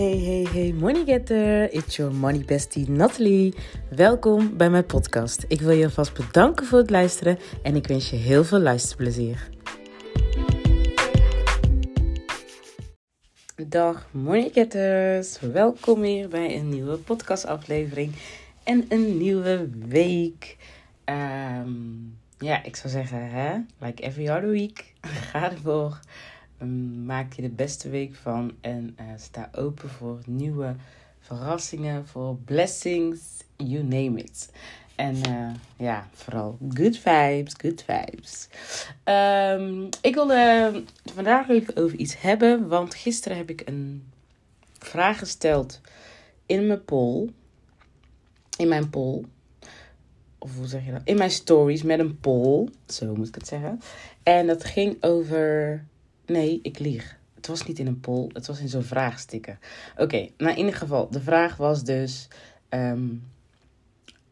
Hey, hey, hey, money getter. It's your money bestie Natalie. Welkom bij mijn podcast. Ik wil je alvast bedanken voor het luisteren en ik wens je heel veel luisterplezier. Dag money getters. Welkom weer bij een nieuwe podcastaflevering en een nieuwe week. Ehm, ja, ik zou zeggen, hè, like every other week, ga ervoor. Ehm, maak je de beste week van en uh, sta open voor nieuwe verrassingen, voor blessings, you name it. En uh, ja, vooral good vibes, good vibes. Um, ik wil uh, vandaag even over iets hebben, want gisteren heb ik een vraag gesteld in mijn poll. In mijn poll. Of hoe zeg je dat? In mijn stories met een poll. Zo moet ik het zeggen. En dat ging over Nee, ik lieg. Het was niet in een poll, het was in zo'n vraagsticker. Oké, okay, nou in ieder geval, de vraag was dus: um,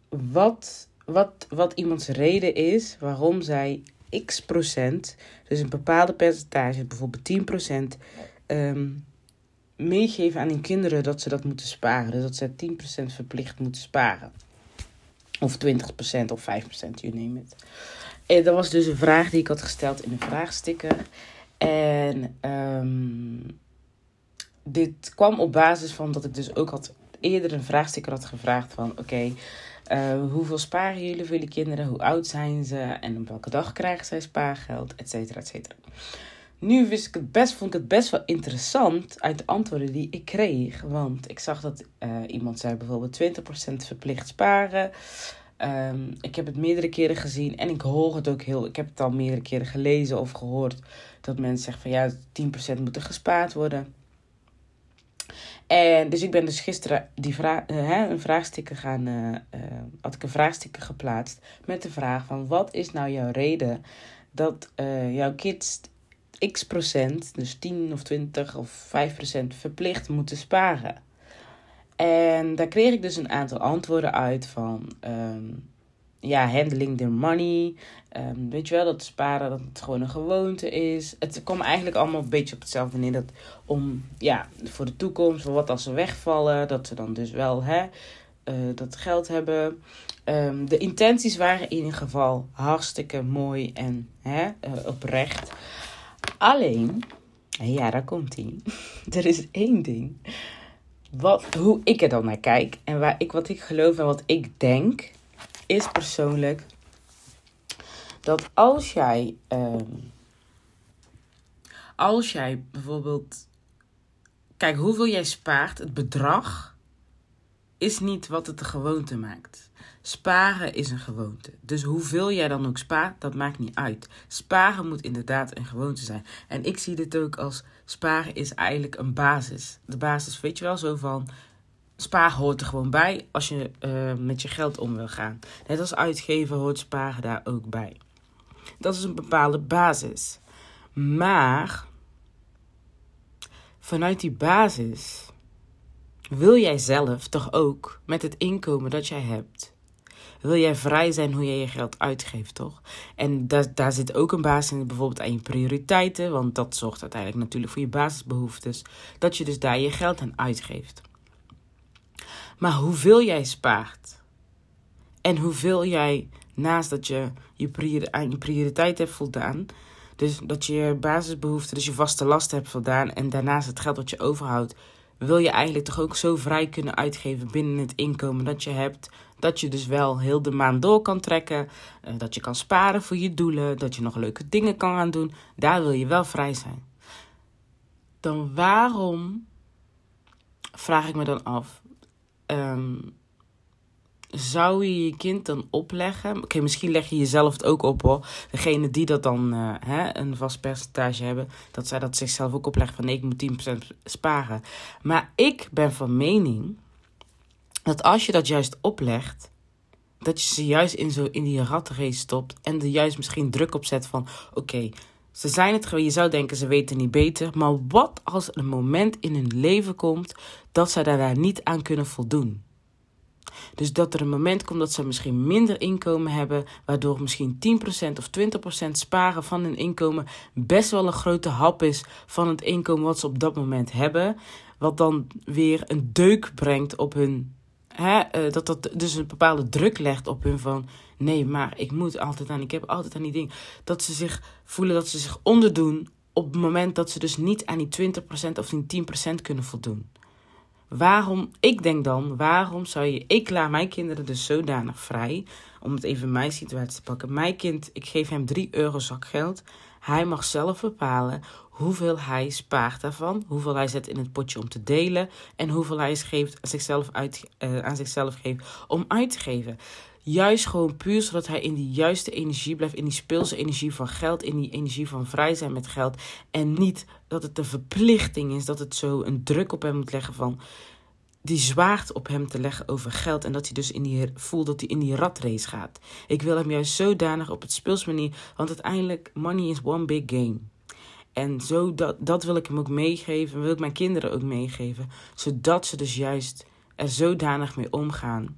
wat, wat, wat iemands reden is waarom zij x procent, dus een bepaalde percentage, bijvoorbeeld 10 procent, um, meegeven aan hun kinderen dat ze dat moeten sparen. Dus dat ze 10% verplicht moeten sparen. Of 20% of 5%, you name it. En dat was dus een vraag die ik had gesteld in een vraagsticker. En um, dit kwam op basis van dat ik dus ook had eerder een vraagsticker had gevraagd van oké, uh, hoeveel sparen jullie voor jullie kinderen? Hoe oud zijn ze? En op welke dag krijgen zij spaargeld? Et cetera, et cetera. Nu wist ik het best, vond ik het best wel interessant uit de antwoorden die ik kreeg. Want ik zag dat uh, iemand zei bijvoorbeeld 20% verplicht sparen. Um, ik heb het meerdere keren gezien en ik hoor het ook heel. Ik heb het al meerdere keren gelezen of gehoord dat mensen zeggen van ja, 10% moet er gespaard worden. En dus ik ben dus gisteren die vraag, hè, een vraagsticker gaan, uh, uh, had ik een vraagsticker geplaatst met de vraag van wat is nou jouw reden dat jouw kids x procent, dus 10 of 20 of 5 procent verplicht moeten sparen. En daar kreeg ik dus een aantal antwoorden uit van um, ja, handling their money. Um, weet je wel, dat sparen dat het gewoon een gewoonte is. Het kwam eigenlijk allemaal een beetje op hetzelfde neer. Dat om, ja, voor de toekomst, voor wat als ze wegvallen, dat ze dan dus wel hè, uh, dat geld hebben. Um, de intenties waren in ieder geval hartstikke mooi en hè, uh, oprecht. Alleen, ja, daar komt hij. er is één ding. Wat, hoe ik er dan naar kijk en waar ik, wat ik geloof en wat ik denk is persoonlijk dat als jij, um, als jij bijvoorbeeld, kijk hoeveel jij spaart, het bedrag is niet wat het de gewoonte maakt. Sparen is een gewoonte. Dus hoeveel jij dan ook spaart, dat maakt niet uit. Sparen moet inderdaad een gewoonte zijn. En ik zie dit ook als sparen is eigenlijk een basis. De basis, weet je wel, zo van Sparen hoort er gewoon bij als je uh, met je geld om wil gaan. Net als uitgeven hoort sparen daar ook bij. Dat is een bepaalde basis. Maar vanuit die basis wil jij zelf toch ook met het inkomen dat jij hebt. Wil jij vrij zijn hoe jij je geld uitgeeft, toch? En daar, daar zit ook een basis in, bijvoorbeeld aan je prioriteiten. Want dat zorgt uiteindelijk natuurlijk voor je basisbehoeftes. Dat je dus daar je geld aan uitgeeft. Maar hoeveel jij spaart en hoeveel jij naast dat je je aan je prioriteit hebt voldaan, dus dat je je basisbehoeften, dus je vaste last hebt voldaan en daarnaast het geld dat je overhoudt, wil je eigenlijk toch ook zo vrij kunnen uitgeven binnen het inkomen dat je hebt. Dat je dus wel heel de maand door kan trekken. Eh, dat je kan sparen voor je doelen. Dat je nog leuke dingen kan gaan doen. Daar wil je wel vrij zijn. Dan waarom, vraag ik me dan af, um, zou je je kind dan opleggen? Oké, misschien leg je jezelf het ook op hoor. Degene die dat dan uh, hè, een vast percentage hebben, dat zij dat zichzelf ook opleggen van nee, ik moet 10% sparen. Maar ik ben van mening dat als je dat juist oplegt, dat je ze juist in, zo, in die ratrace stopt en er juist misschien druk op zet van oké, ze zijn het gewoon. Je zou denken ze weten niet beter. Maar wat als een moment in hun leven komt dat ze daar niet aan kunnen voldoen? Dus dat er een moment komt dat ze misschien minder inkomen hebben, waardoor misschien 10% of 20% sparen van hun inkomen best wel een grote hap is van het inkomen wat ze op dat moment hebben. Wat dan weer een deuk brengt op hun. Hè, uh, dat dat dus een bepaalde druk legt op hun van. Nee, maar ik moet altijd aan, ik heb altijd aan die dingen. Dat ze zich voelen dat ze zich onderdoen op het moment dat ze dus niet aan die 20% of die 10% kunnen voldoen. Waarom, ik denk dan, waarom zou je, ik laat mijn kinderen dus zodanig vrij, om het even mijn situatie te pakken. Mijn kind, ik geef hem 3 euro zakgeld. Hij mag zelf bepalen hoeveel hij spaart daarvan, hoeveel hij zet in het potje om te delen en hoeveel hij geeft, zichzelf uit, uh, aan zichzelf geeft om uit te geven. Juist gewoon puur zodat hij in die juiste energie blijft, in die speelse energie van geld, in die energie van vrij zijn met geld. En niet dat het een verplichting is, dat het zo een druk op hem moet leggen van die zwaard op hem te leggen over geld. En dat hij dus in die, voelt dat hij in die ratrace gaat. Ik wil hem juist zodanig op het speels manier. Want uiteindelijk, money is one big game. En zo dat, dat wil ik hem ook meegeven. Wil ik mijn kinderen ook meegeven. Zodat ze dus juist er zodanig mee omgaan.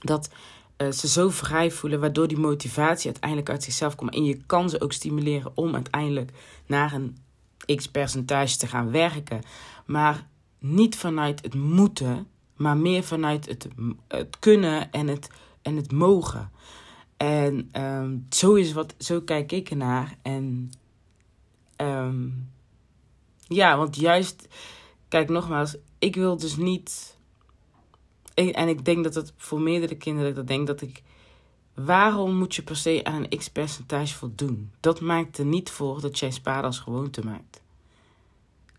Dat uh, ze zo vrij voelen. Waardoor die motivatie uiteindelijk uit zichzelf komt. En je kan ze ook stimuleren om uiteindelijk naar een x percentage te gaan werken. Maar niet vanuit het moeten, maar meer vanuit het, het kunnen en het, en het mogen. En um, zo, is wat, zo kijk ik ernaar. En um, ja, want juist, kijk nogmaals, ik wil dus niet. En ik denk dat het voor meerdere kinderen, dat denk dat ik. Waarom moet je per se aan een x percentage voldoen? Dat maakt er niet voor dat jij sparen als gewoonte maakt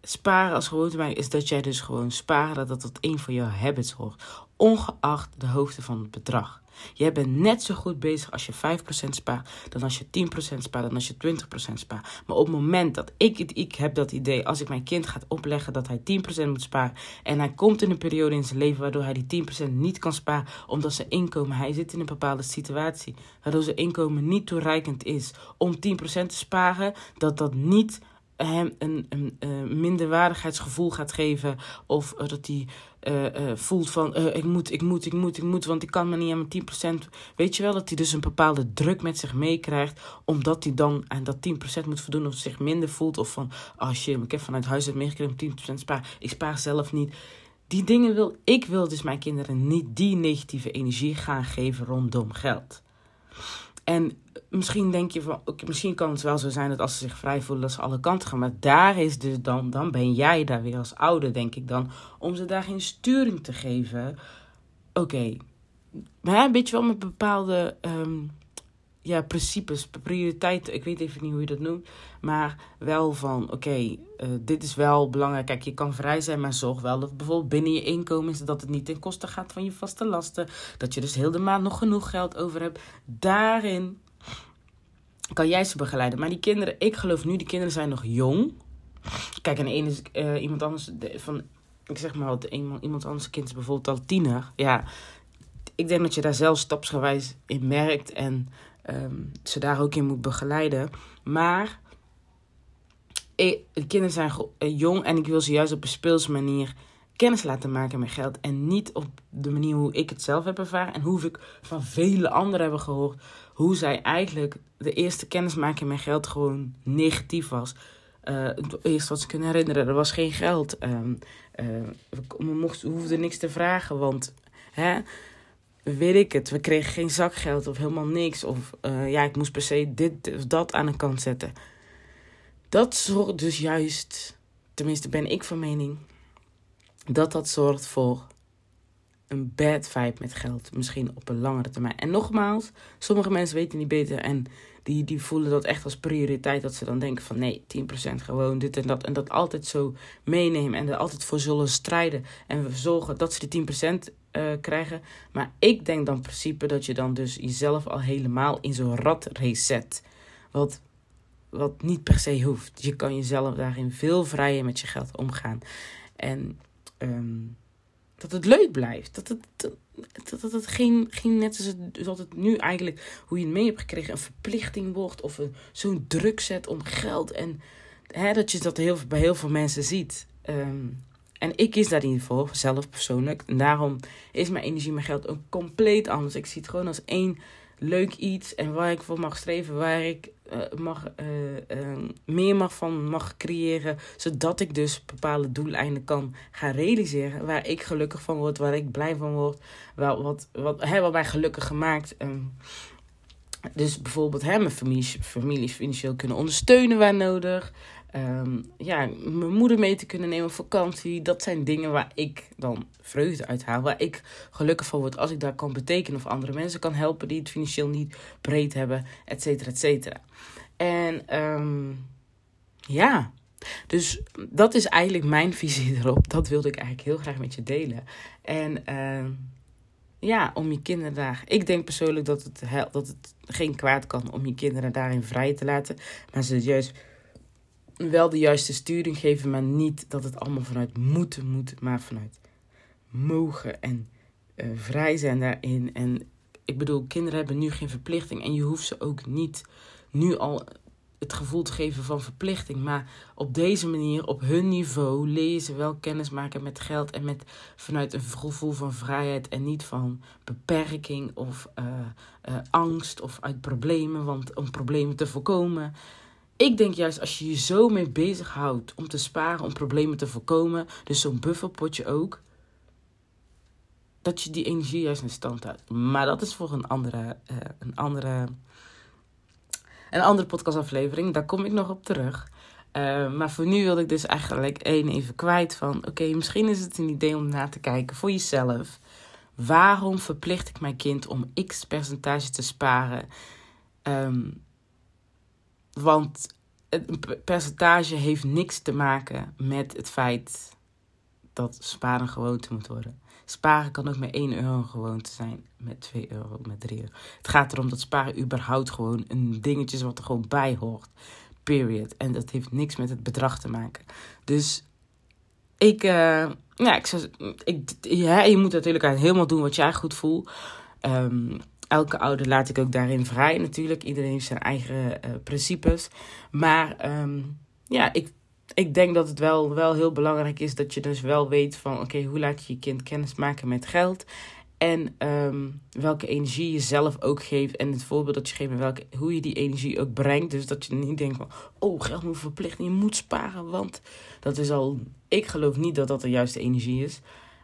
sparen als gewoonte maken is dat jij dus gewoon sparen dat dat een van jouw habits hoort. Ongeacht de hoogte van het bedrag. Jij bent net zo goed bezig als je 5% spaart, dan als je 10% spaart, dan als je 20% spaart. Maar op het moment dat ik, ik heb dat idee, als ik mijn kind ga opleggen dat hij 10% moet sparen. En hij komt in een periode in zijn leven waardoor hij die 10% niet kan sparen, omdat zijn inkomen, hij zit in een bepaalde situatie, waardoor zijn inkomen niet toereikend is om 10% te sparen, dat dat niet hem een, een, een minderwaardigheidsgevoel gaat geven. Of dat hij uh, uh, voelt van uh, ik moet, ik moet, ik moet, ik moet, want ik kan me niet aan mijn 10%. Weet je wel dat hij dus een bepaalde druk met zich meekrijgt, omdat hij dan aan dat 10% moet voldoen of zich minder voelt. Of van, oh shit, ik heb vanuit huis uit meegekregen 10% spaar, ik spaar zelf niet. Die dingen wil ik wil dus mijn kinderen niet die negatieve energie gaan geven rondom geld. En misschien denk je van, misschien kan het wel zo zijn dat als ze zich vrij voelen, dat ze alle kanten gaan. Maar daar is dus dan, dan ben jij daar weer als ouder, denk ik dan, om ze daar geen sturing te geven. Oké, okay. een beetje wel met bepaalde um, ja, principes, prioriteiten. Ik weet even niet hoe je dat noemt. Maar wel van, oké, uh, dit is wel belangrijk. Kijk, je kan vrij zijn, maar zorg wel dat bijvoorbeeld binnen je inkomen is dat het niet ten koste gaat van je vaste lasten. Dat je dus heel de maand nog genoeg geld over hebt. Daarin kan jij ze begeleiden. Maar die kinderen, ik geloof nu, die kinderen zijn nog jong. Kijk, en de ene is uh, iemand anders van, ik zeg maar wat, iemand anders kind is bijvoorbeeld al tiener. Ja, ik denk dat je daar zelf stapsgewijs in merkt en um, ze daar ook in moet begeleiden. Maar de kinderen zijn eh, jong en ik wil ze juist op een speelse manier kennis laten maken met geld. En niet op de manier hoe ik het zelf heb ervaren. En hoe ik van vele anderen heb gehoord. Hoe zij eigenlijk de eerste kennismaking met geld gewoon negatief was. Uh, het eerste wat ze kunnen herinneren, er was geen geld. Um, uh, we, mochten, hoefden niks te vragen, want hè, weet ik het, we kregen geen zakgeld of helemaal niks. Of uh, ja, ik moest per se dit of dat aan de kant zetten. Dat zorgt dus juist, tenminste ben ik van mening, dat dat zorgt voor een bad vibe met geld. Misschien op een langere termijn. En nogmaals, sommige mensen weten niet beter en die, die voelen dat echt als prioriteit. Dat ze dan denken van nee, 10% gewoon dit en dat. En dat altijd zo meenemen en er altijd voor zullen strijden. En we zorgen dat ze die 10% uh, eh, krijgen. Maar ik denk dan in principe dat je dan dus jezelf al helemaal in zo'n rat reset. Wat, wat niet per se hoeft. Je kan jezelf daarin veel vrijer met je geld omgaan. En um, dat het leuk blijft. Dat het, dat, dat het geen, geen net zoals het, dat het nu eigenlijk, hoe je het mee hebt gekregen, een verplichting wordt. Of zo'n druk zet om geld. En hè, dat je dat heel, bij heel veel mensen ziet. Um, en ik kies daar niet voor, zelf persoonlijk. En daarom is mijn energie, mijn geld ook compleet anders. Ik zie het gewoon als één leuk iets en waar ik voor mag streven, waar ik mag, uh, meer mag van mag creëren, zodat ik dus bepaalde doeleinden kan gaan realiseren, waar ik gelukkig van word, waar ik blij van word, wel, wat, wat, hè, wat mij gelukkig gemaakt. Um, dus bijvoorbeeld hè, mijn familie, familie financieel kunnen ondersteunen waar nodig. Um, ja, mijn moeder mee te kunnen nemen op vakantie. Dat zijn dingen waar ik dan vreugde uit haal. Waar ik gelukkig van word als ik daar kan betekenen. Of andere mensen kan helpen die het financieel niet breed hebben. Et cetera, et cetera. En um, ja, dus dat is eigenlijk mijn visie erop. Dat wilde ik eigenlijk heel graag met je delen. En uh, ja, om je kinderen daar. Ik denk persoonlijk dat het, dat het geen kwaad kan om je kinderen daarin vrij te laten. Maar ze juist wel de juiste sturing geven, maar niet dat het allemaal vanuit moeten moet, maar vanuit mogen en uh, vrij zijn daarin. En ik bedoel, kinderen hebben nu geen verplichting en je hoeft ze ook niet nu al het gevoel te geven van verplichting. Maar op deze manier, op hun niveau, leer ze wel kennis maken met geld en met vanuit een gevoel van vrijheid en niet van beperking of uh, uh, angst of uit problemen, want om problemen te voorkomen. Ik denk juist als je je zo mee bezighoudt om te sparen, om problemen te voorkomen, dus zo'n bufferpotje ook, dat je die energie juist in stand houdt. Maar dat is voor een andere, uh, een andere, een andere podcastaflevering. Daar kom ik nog op terug. Uh, maar voor nu wilde ik dus eigenlijk één even kwijt van... Oké, misschien is het een idee om na te kijken voor jezelf. Waarom verplicht ik mijn kind om x percentage te sparen... Um, want het percentage heeft niks te maken met het feit dat sparen een gewoonte moet worden. Sparen kan ook met 1 euro een gewoonte zijn, met 2 euro, met 3 euro. Het gaat erom dat sparen überhaupt gewoon een dingetje is wat er gewoon bij hoort. Period. En dat heeft niks met het bedrag te maken. Dus ik, uh, ja, ik, ik ja, je moet natuurlijk helemaal doen wat jij goed voelt. Um, elke ouder laat ik ook daarin vrij natuurlijk. Iedereen heeft zijn eigen uh, principes. Maar um, ja, ik, ik denk dat het wel, wel heel belangrijk is dat je dus wel weet van... oké, hoe laat je je kind kennis maken met geld... En um, welke energie je zelf ook geeft. En het voorbeeld dat je geeft welke, hoe je die energie ook brengt. Dus dat je niet denkt van, oh, geld moet verplichten. Je moet sparen, want dat is al... Ik geloof niet dat dat de juiste energie is.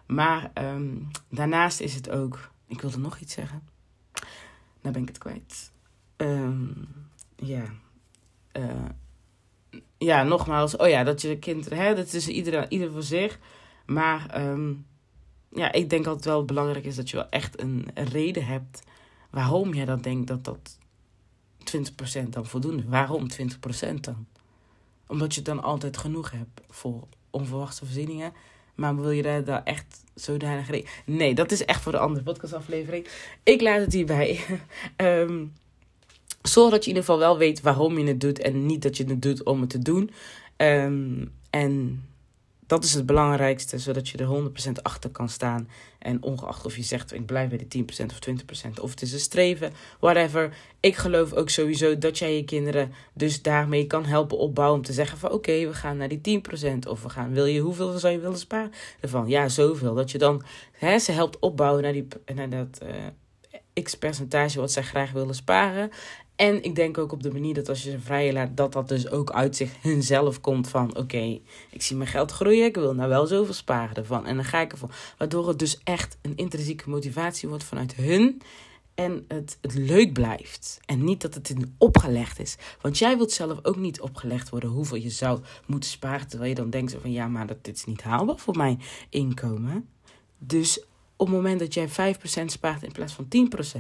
Maar um, daarnaast is het ook... Ik wilde nog iets zeggen. Nou ben ik het kwijt. Um, ja. Uh, ja, nogmaals. Oh ja, dat je kind... Hè, dat is ieder, ieder voor zich. Maar um, ja, ik denk altijd wel belangrijk is dat je wel echt een, reden hebt... waarom jij dan denkt dat dat 20% dan voldoende. Waarom 20% dan? Omdat je dan altijd genoeg hebt voor onverwachte voorzieningen. Maar wil je daar, daar echt zodanig reden? Nee, dat is echt voor de andere podcastaflevering. Ik laat het hierbij. um, zorg dat je in ieder geval wel weet waarom je het doet. En niet dat je het doet om het te doen. Um, en dat is het belangrijkste, zodat je er 100% achter kan staan. En ongeacht of je zegt, ik blijf bij de 10% of 20%, of het is een streven, whatever. Ik geloof ook sowieso dat jij je kinderen dus daarmee kan helpen opbouwen. Om te zeggen van, oké, we gaan naar die 10%. Of we gaan, wil je, hoeveel zou je willen sparen? Van, ja, zoveel. Dat je dan hè, ze helpt opbouwen naar, die, naar dat... Uh, x percentage wat zij graag willen sparen. En ik denk ook op de manier dat als je ze vrij laat, dat dat dus ook uit zich hunzelf komt van oké, ik zie mijn geld groeien, ik wil nou wel zoveel sparen ervan. En dan ga ik ervan. Waardoor het dus echt een intrinsieke motivatie wordt vanuit hun. En het, het leuk blijft. En niet dat het in opgelegd is. Want jij wilt zelf ook niet opgelegd worden hoeveel je zou moeten sparen. Terwijl je dan denkt van ja, maar dat, dit is niet haalbaar voor mijn inkomen. Dus op het moment dat jij 5% spaart in plaats van 10%.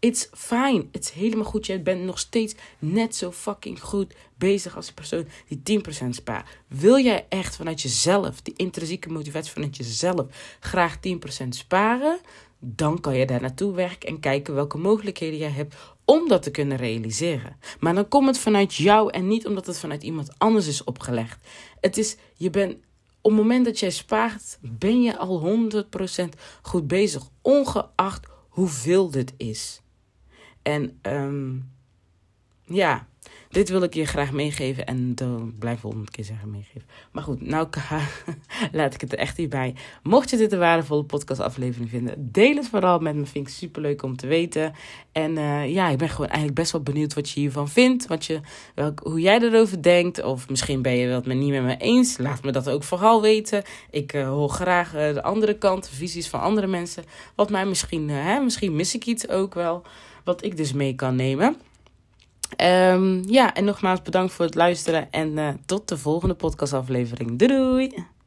It's fine. Het is helemaal goed. Jij bent nog steeds net zo fucking goed bezig als de persoon die 10% spaart. Wil jij echt vanuit jezelf, die intrinsieke motivatie vanuit jezelf, graag 10% sparen? Dan kan je daar naartoe werken en kijken welke mogelijkheden jij hebt om dat te kunnen realiseren. Maar dan komt het vanuit jou en niet omdat het vanuit iemand anders is opgelegd. Het is, je bent op het moment dat jij spaart, ben je al 100% goed bezig, ongeacht hoeveel dit is. En um, ja, dit wil ik je graag meegeven. En dan blijf volgende keer zeggen meegeven. Maar goed, nou laat ik het er echt hierbij. Mocht je dit een waardevolle podcastaflevering vinden, deel het vooral met me. Vind ik super leuk om te weten. En uh, ja, ik ben gewoon eigenlijk best wel benieuwd wat je hiervan vindt. Wat je, hoe jij erover denkt. Of misschien ben je het niet met me eens. Laat me dat ook vooral weten. Ik uh, hoor graag uh, de andere kant, visies van andere mensen. Wat mij misschien, hè, misschien mis ik iets ook wel. Wat ik dus mee kan nemen. Um, ja, en nogmaals bedankt voor het luisteren. En tot de volgende podcastaflevering. Doei doei!